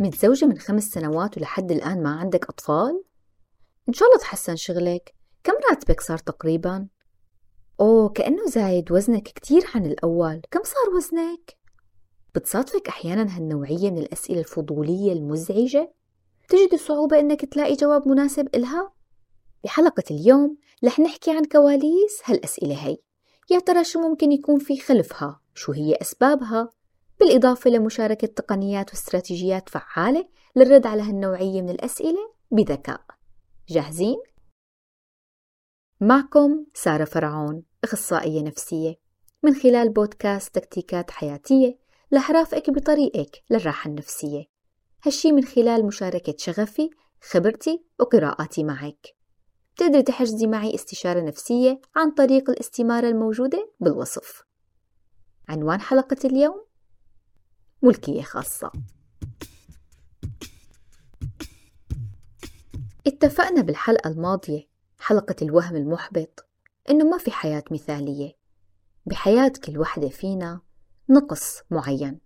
متزوجة من خمس سنوات ولحد الآن ما عندك أطفال؟ إن شاء الله تحسن شغلك كم راتبك صار تقريبا؟ أوه كأنه زايد وزنك كتير عن الأول كم صار وزنك؟ بتصادفك أحيانا هالنوعية من الأسئلة الفضولية المزعجة؟ تجد صعوبة إنك تلاقي جواب مناسب إلها؟ بحلقة اليوم رح نحكي عن كواليس هالأسئلة هي يا ترى شو ممكن يكون في خلفها؟ شو هي أسبابها؟ بالإضافة لمشاركة تقنيات واستراتيجيات فعالة للرد على هالنوعية من الأسئلة بذكاء. جاهزين؟ معكم سارة فرعون أخصائية نفسية. من خلال بودكاست تكتيكات حياتية رح رافقك بطريقك للراحة النفسية. هالشي من خلال مشاركة شغفي خبرتي وقراءاتي معك. بتقدري تحجزي معي استشارة نفسية عن طريق الاستمارة الموجودة بالوصف. عنوان حلقة اليوم ملكية خاصة. اتفقنا بالحلقة الماضية حلقة الوهم المحبط إنه ما في حياة مثالية. بحياة كل وحدة فينا نقص معين.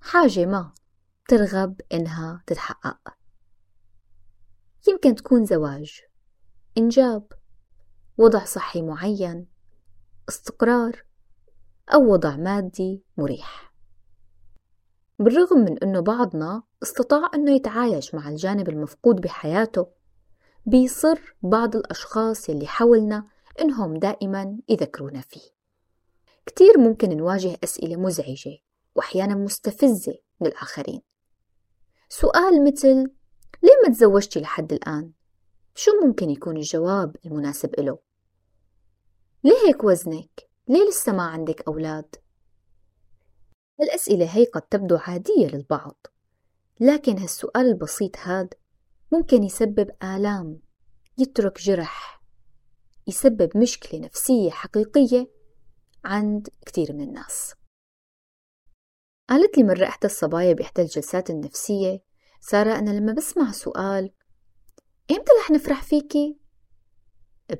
حاجة ما ترغب إنها تتحقق. يمكن تكون زواج إنجاب وضع صحي معين استقرار أو وضع مادي مريح. بالرغم من أنه بعضنا استطاع أنه يتعايش مع الجانب المفقود بحياته بيصر بعض الأشخاص يلي حولنا إنهم دائما يذكرونا فيه كتير ممكن نواجه أسئلة مزعجة وأحيانا مستفزة من الآخرين سؤال مثل ليه ما تزوجتي لحد الآن؟ شو ممكن يكون الجواب المناسب إله؟ ليه هيك وزنك؟ ليه لسه ما عندك أولاد؟ الأسئلة هي قد تبدو عادية للبعض لكن هالسؤال البسيط هاد ممكن يسبب آلام يترك جرح يسبب مشكلة نفسية حقيقية عند كتير من الناس. قالت لي مرة إحدى الصبايا بإحدى الجلسات النفسية سارة أنا لما بسمع سؤال إمتى رح نفرح فيكي؟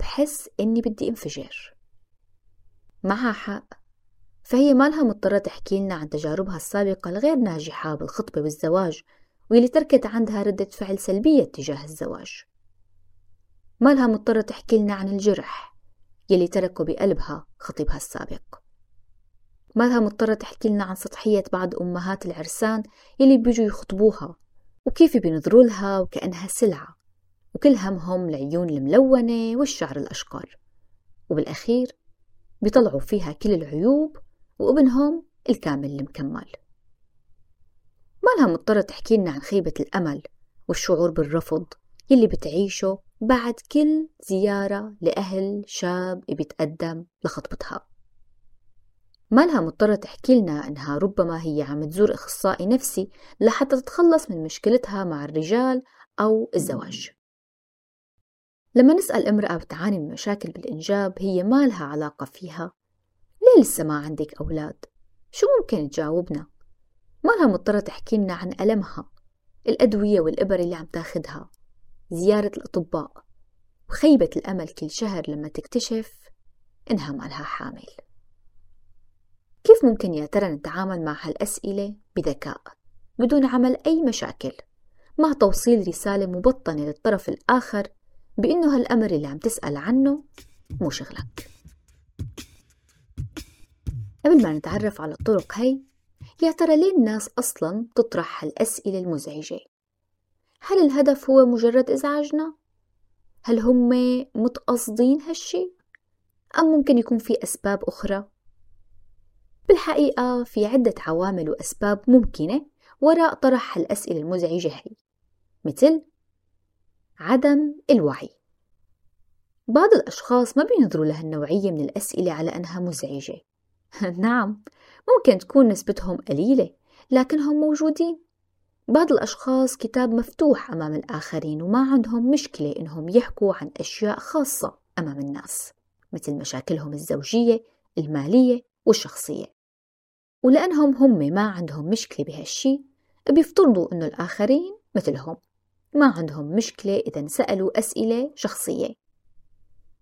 بحس إني بدي انفجر. معها حق. فهي مالها مضطرة تحكي لنا عن تجاربها السابقة الغير ناجحة بالخطبة والزواج واللي تركت عندها ردة فعل سلبية تجاه الزواج. مالها مضطرة تحكي لنا عن الجرح يلي تركه بقلبها خطيبها السابق. مالها مضطرة تحكي لنا عن سطحية بعض أمهات العرسان يلي بيجوا يخطبوها وكيف بينظروا لها وكأنها سلعة وكل همهم العيون الملونة والشعر الأشقر. وبالأخير بيطلعوا فيها كل العيوب وابنهم الكامل المكمل. ما لها مضطرة تحكي لنا عن خيبة الأمل والشعور بالرفض يلي بتعيشه بعد كل زيارة لأهل شاب بيتقدم لخطبتها. ما لها مضطرة تحكي لنا إنها ربما هي عم تزور أخصائي نفسي لحتى تتخلص من مشكلتها مع الرجال أو الزواج. لما نسأل امرأة بتعاني من مشاكل بالإنجاب هي ما لها علاقة فيها. لسه ما عندك أولاد؟ شو ممكن تجاوبنا؟ لها مضطرة تحكي لنا عن ألمها الأدوية والإبر اللي عم تاخدها زيارة الأطباء وخيبة الأمل كل شهر لما تكتشف إنها ما لها حامل كيف ممكن يا ترى نتعامل مع هالأسئلة بذكاء بدون عمل أي مشاكل مع توصيل رسالة مبطنة للطرف الآخر بإنه هالأمر اللي عم تسأل عنه مو شغلك قبل ما نتعرف على الطرق هي يا ترى ليه الناس أصلا تطرح هالأسئلة المزعجة؟ هل الهدف هو مجرد إزعاجنا؟ هل هم متقصدين هالشي؟ أم ممكن يكون في أسباب أخرى؟ بالحقيقة في عدة عوامل وأسباب ممكنة وراء طرح هالأسئلة المزعجة هي مثل عدم الوعي بعض الأشخاص ما بينظروا لهالنوعية من الأسئلة على أنها مزعجة نعم ممكن تكون نسبتهم قليلة لكنهم موجودين. بعض الأشخاص كتاب مفتوح أمام الآخرين وما عندهم مشكلة إنهم يحكوا عن أشياء خاصة أمام الناس مثل مشاكلهم الزوجية المالية والشخصية. ولأنهم هم ما عندهم مشكلة بهالشي بيفترضوا إنه الآخرين مثلهم ما عندهم مشكلة إذا سألوا أسئلة شخصية.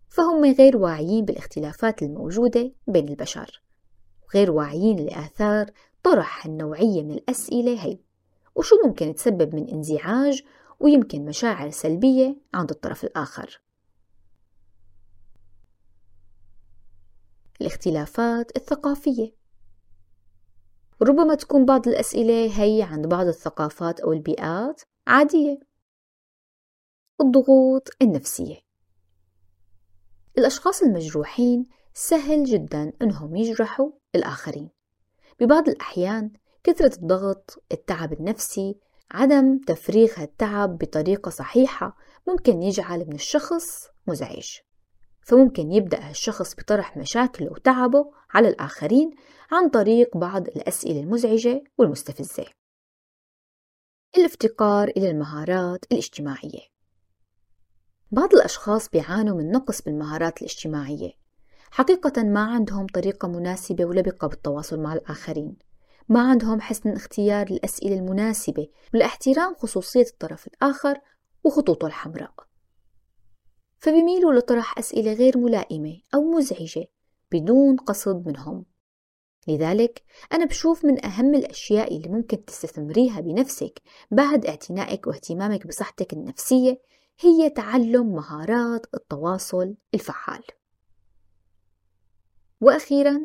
فهم غير واعيين بالاختلافات الموجودة بين البشر. غير واعيين لآثار طرح هالنوعية من الأسئلة هي وشو ممكن تسبب من انزعاج ويمكن مشاعر سلبية عند الطرف الآخر. الاختلافات الثقافية. ربما تكون بعض الأسئلة هي عند بعض الثقافات أو البيئات عادية. الضغوط النفسية. الأشخاص المجروحين سهل جدا أنهم يجرحوا الآخرين. ببعض الأحيان كثرة الضغط التعب النفسي عدم تفريغ هالتعب بطريقة صحيحة ممكن يجعل من الشخص مزعج. فممكن يبدأ هالشخص بطرح مشاكله وتعبه على الآخرين عن طريق بعض الأسئلة المزعجة والمستفزة. الافتقار إلى المهارات الاجتماعية. بعض الأشخاص بيعانوا من نقص بالمهارات الاجتماعية حقيقة ما عندهم طريقة مناسبة ولبقة بالتواصل مع الآخرين. ما عندهم حسن اختيار الأسئلة المناسبة ولاحترام خصوصية الطرف الآخر وخطوطه الحمراء. فبيميلوا لطرح أسئلة غير ملائمة أو مزعجة بدون قصد منهم. لذلك أنا بشوف من أهم الأشياء اللي ممكن تستثمريها بنفسك بعد اعتنائك واهتمامك بصحتك النفسية هي تعلم مهارات التواصل الفعال. وأخيرا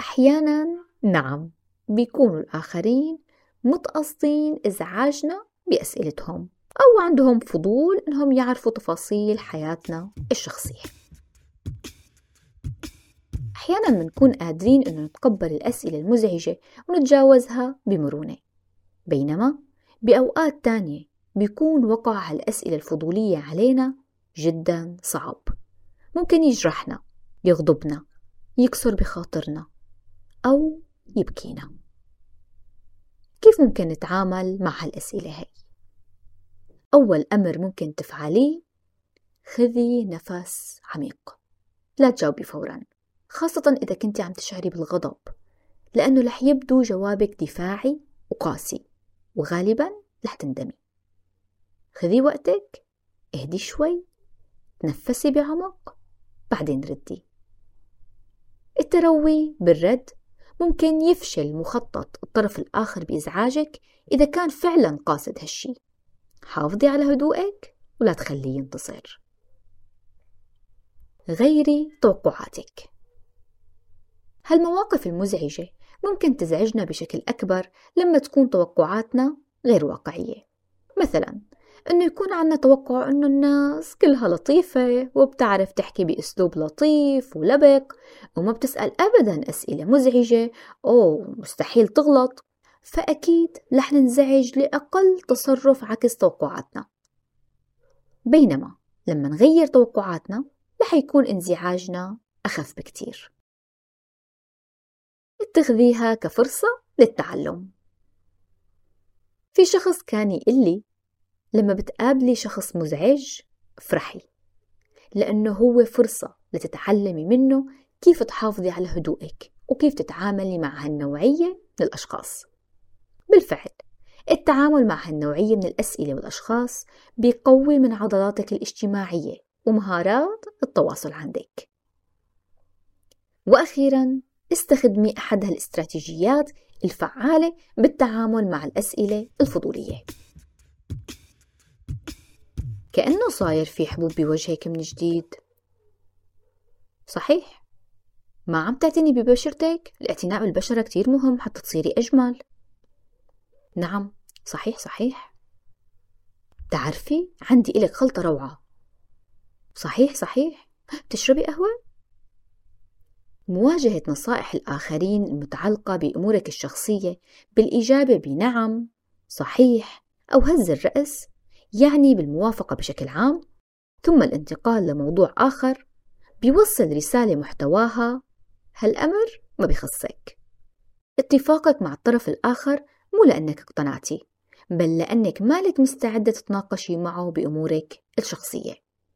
أحيانا نعم بيكونوا الآخرين متقصدين إزعاجنا بأسئلتهم أو عندهم فضول إنهم يعرفوا تفاصيل حياتنا الشخصية. أحيانا بنكون قادرين إنه نتقبل الأسئلة المزعجة ونتجاوزها بمرونة. بينما بأوقات تانية بيكون وقع هالأسئلة الفضولية علينا جدا صعب. ممكن يجرحنا يغضبنا يكسر بخاطرنا أو يبكينا. كيف ممكن نتعامل مع هالأسئلة هاي؟ أول أمر ممكن تفعليه خذي نفس عميق. لا تجاوبي فورا خاصة إذا كنت عم تشعري بالغضب لأنه رح يبدو جوابك دفاعي وقاسي وغالبا رح تندمي. خذي وقتك اهدي شوي تنفسي بعمق بعدين ردي. التروي بالرد ممكن يفشل مخطط الطرف الآخر بإزعاجك إذا كان فعلا قاصد هالشي. حافظي على هدوءك ولا تخليه ينتصر. غيري توقعاتك. هالمواقف المزعجة ممكن تزعجنا بشكل أكبر لما تكون توقعاتنا غير واقعية. مثلا إنه يكون عنا توقع إنه الناس كلها لطيفة وبتعرف تحكي بأسلوب لطيف ولبق وما بتسأل أبدا أسئلة مزعجة أو مستحيل تغلط. فأكيد رح ننزعج لأقل تصرف عكس توقعاتنا. بينما لما نغير توقعاتنا رح يكون انزعاجنا أخف بكتير. اتخذيها كفرصة للتعلم. في شخص كان يقول لي لما بتقابلي شخص مزعج افرحي لأنه هو فرصة لتتعلمي منه كيف تحافظي على هدوءك وكيف تتعاملي مع هالنوعية من الأشخاص. بالفعل التعامل مع هالنوعية من الأسئلة والأشخاص بيقوي من عضلاتك الاجتماعية ومهارات التواصل عندك. وأخيرا استخدمي أحد هالاستراتيجيات الفعالة بالتعامل مع الأسئلة الفضولية. كأنه صاير في حبوب بوجهك من جديد. صحيح. ما عم تعتني ببشرتك؟ الاعتناء بالبشرة كتير مهم حتى تصيري أجمل. نعم صحيح صحيح. تعرفي عندي إلك خلطة روعة. صحيح صحيح. تشربي قهوة؟ مواجهة نصائح الآخرين المتعلقة بأمورك الشخصية بالإجابة بنعم صحيح. أو هز الرأس يعني بالموافقة بشكل عام ثم الانتقال لموضوع آخر بيوصل رسالة محتواها هالأمر ما بخصك اتفاقك مع الطرف الآخر مو لأنك اقتنعتي بل لأنك مالك مستعدة تتناقشي معه بأمورك الشخصية.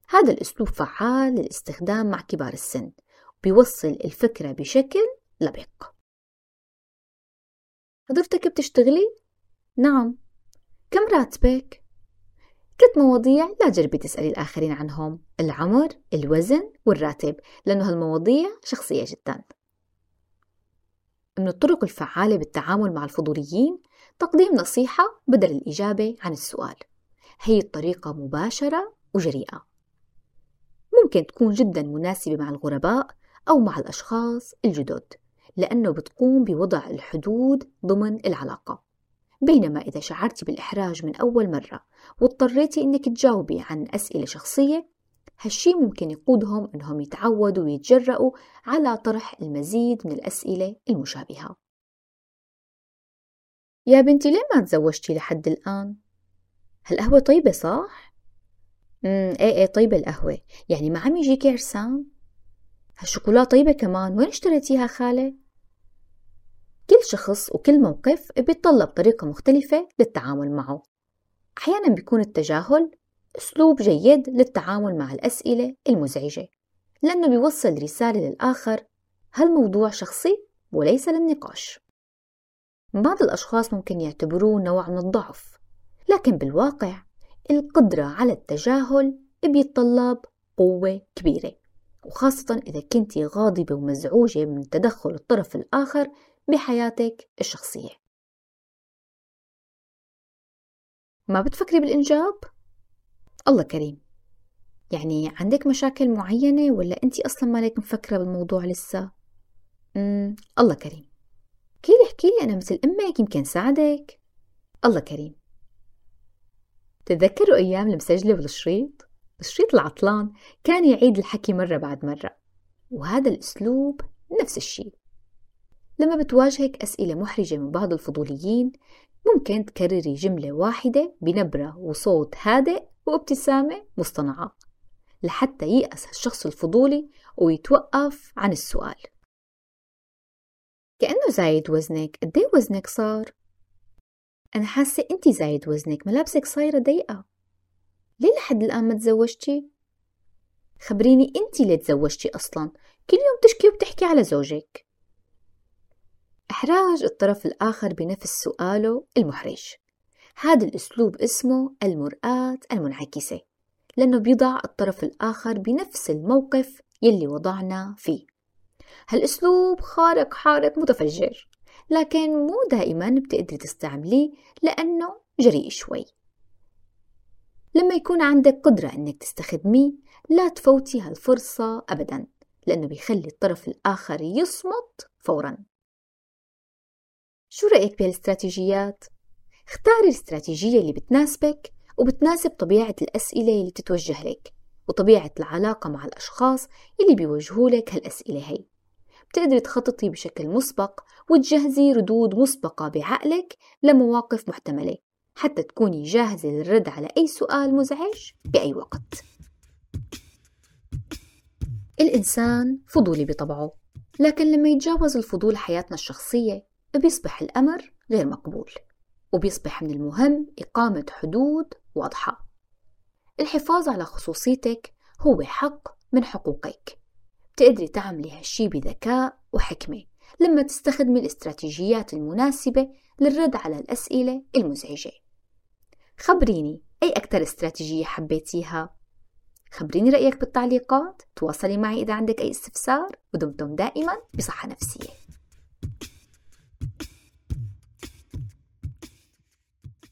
هذا الأسلوب فعال للاستخدام مع كبار السن بيوصل الفكرة بشكل لبق. حضرتك بتشتغلي؟ نعم. كم راتبك؟ ثلاث مواضيع لا تجربي تسألي الآخرين عنهم. العمر، الوزن، والراتب لأنه هالمواضيع شخصية جدا. من الطرق الفعالة بالتعامل مع الفضوليين تقديم نصيحة بدل الإجابة عن السؤال. هي الطريقة مباشرة وجريئة. ممكن تكون جدا مناسبة مع الغرباء أو مع الأشخاص الجدد لأنه بتقوم بوضع الحدود ضمن العلاقة. بينما إذا شعرتي بالإحراج من أول مرة واضطريتي إنك تجاوبي عن أسئلة شخصية هالشي ممكن يقودهم إنهم يتعودوا ويتجرأوا على طرح المزيد من الأسئلة المشابهة يا بنتي ليه ما تزوجتي لحد الآن؟ هالقهوة طيبة صح؟ امم إيه إيه طيبة القهوة يعني ما عم يجيكي عرسان؟ هالشوكولا طيبة كمان وين اشتريتيها خالة؟ كل شخص وكل موقف بيتطلب طريقة مختلفة للتعامل معه. أحيانا بيكون التجاهل أسلوب جيد للتعامل مع الأسئلة المزعجة لأنه بيوصل رسالة للآخر هالموضوع شخصي وليس للنقاش. بعض الأشخاص ممكن يعتبروه نوع من الضعف لكن بالواقع القدرة على التجاهل بيتطلب قوة كبيرة وخاصة إذا كنت غاضبة ومزعوجة من تدخل الطرف الآخر بحياتك الشخصية ما بتفكري بالإنجاب؟ الله كريم يعني عندك مشاكل معينة ولا أنت أصلا مالك مفكرة بالموضوع لسه؟ مم. الله كريم كيلي احكي لي أنا مثل أمك يمكن ساعدك الله كريم تتذكروا أيام المسجلة بالشريط؟ الشريط العطلان كان يعيد الحكي مرة بعد مرة وهذا الأسلوب نفس الشيء لما بتواجهك أسئلة محرجة من بعض الفضوليين ممكن تكرري جملة واحدة بنبرة وصوت هادئ وابتسامة مصطنعة لحتى ييأس الشخص الفضولي ويتوقف عن السؤال كأنه زايد وزنك قديه وزنك صار؟ أنا حاسة أنتي زايد وزنك ملابسك صايرة ضيقة ليه لحد الآن ما تزوجتي؟ خبريني أنتي ليه تزوجتي أصلا كل يوم تشكي وبتحكي على زوجك إحراج الطرف الآخر بنفس سؤاله المحرج. هذا الأسلوب اسمه المرآة المنعكسة لأنه بيضع الطرف الآخر بنفس الموقف يلي وضعنا فيه. هالأسلوب خارق حارق متفجر لكن مو دائما بتقدري تستعمليه لأنه جريء شوي. لما يكون عندك قدرة أنك تستخدميه لا تفوتي هالفرصة أبدا لأنه بيخلي الطرف الآخر يصمت فورا. شو رأيك بهالاستراتيجيات؟ اختاري الاستراتيجية اللي بتناسبك وبتناسب طبيعة الأسئلة اللي تتوجه لك وطبيعة العلاقة مع الأشخاص اللي بيوجهوا لك هالأسئلة هي بتقدري تخططي بشكل مسبق وتجهزي ردود مسبقة بعقلك لمواقف محتملة حتى تكوني جاهزة للرد على أي سؤال مزعج بأي وقت الإنسان فضولي بطبعه لكن لما يتجاوز الفضول حياتنا الشخصية بيصبح الأمر غير مقبول وبيصبح من المهم إقامة حدود واضحة. الحفاظ على خصوصيتك هو حق من حقوقك. بتقدري تعملي هالشي بذكاء وحكمة لما تستخدمي الاستراتيجيات المناسبة للرد على الأسئلة المزعجة. خبريني أي أكثر استراتيجية حبيتيها؟ خبريني رأيك بالتعليقات تواصلي معي إذا عندك أي استفسار ودمتم دائما بصحة نفسية.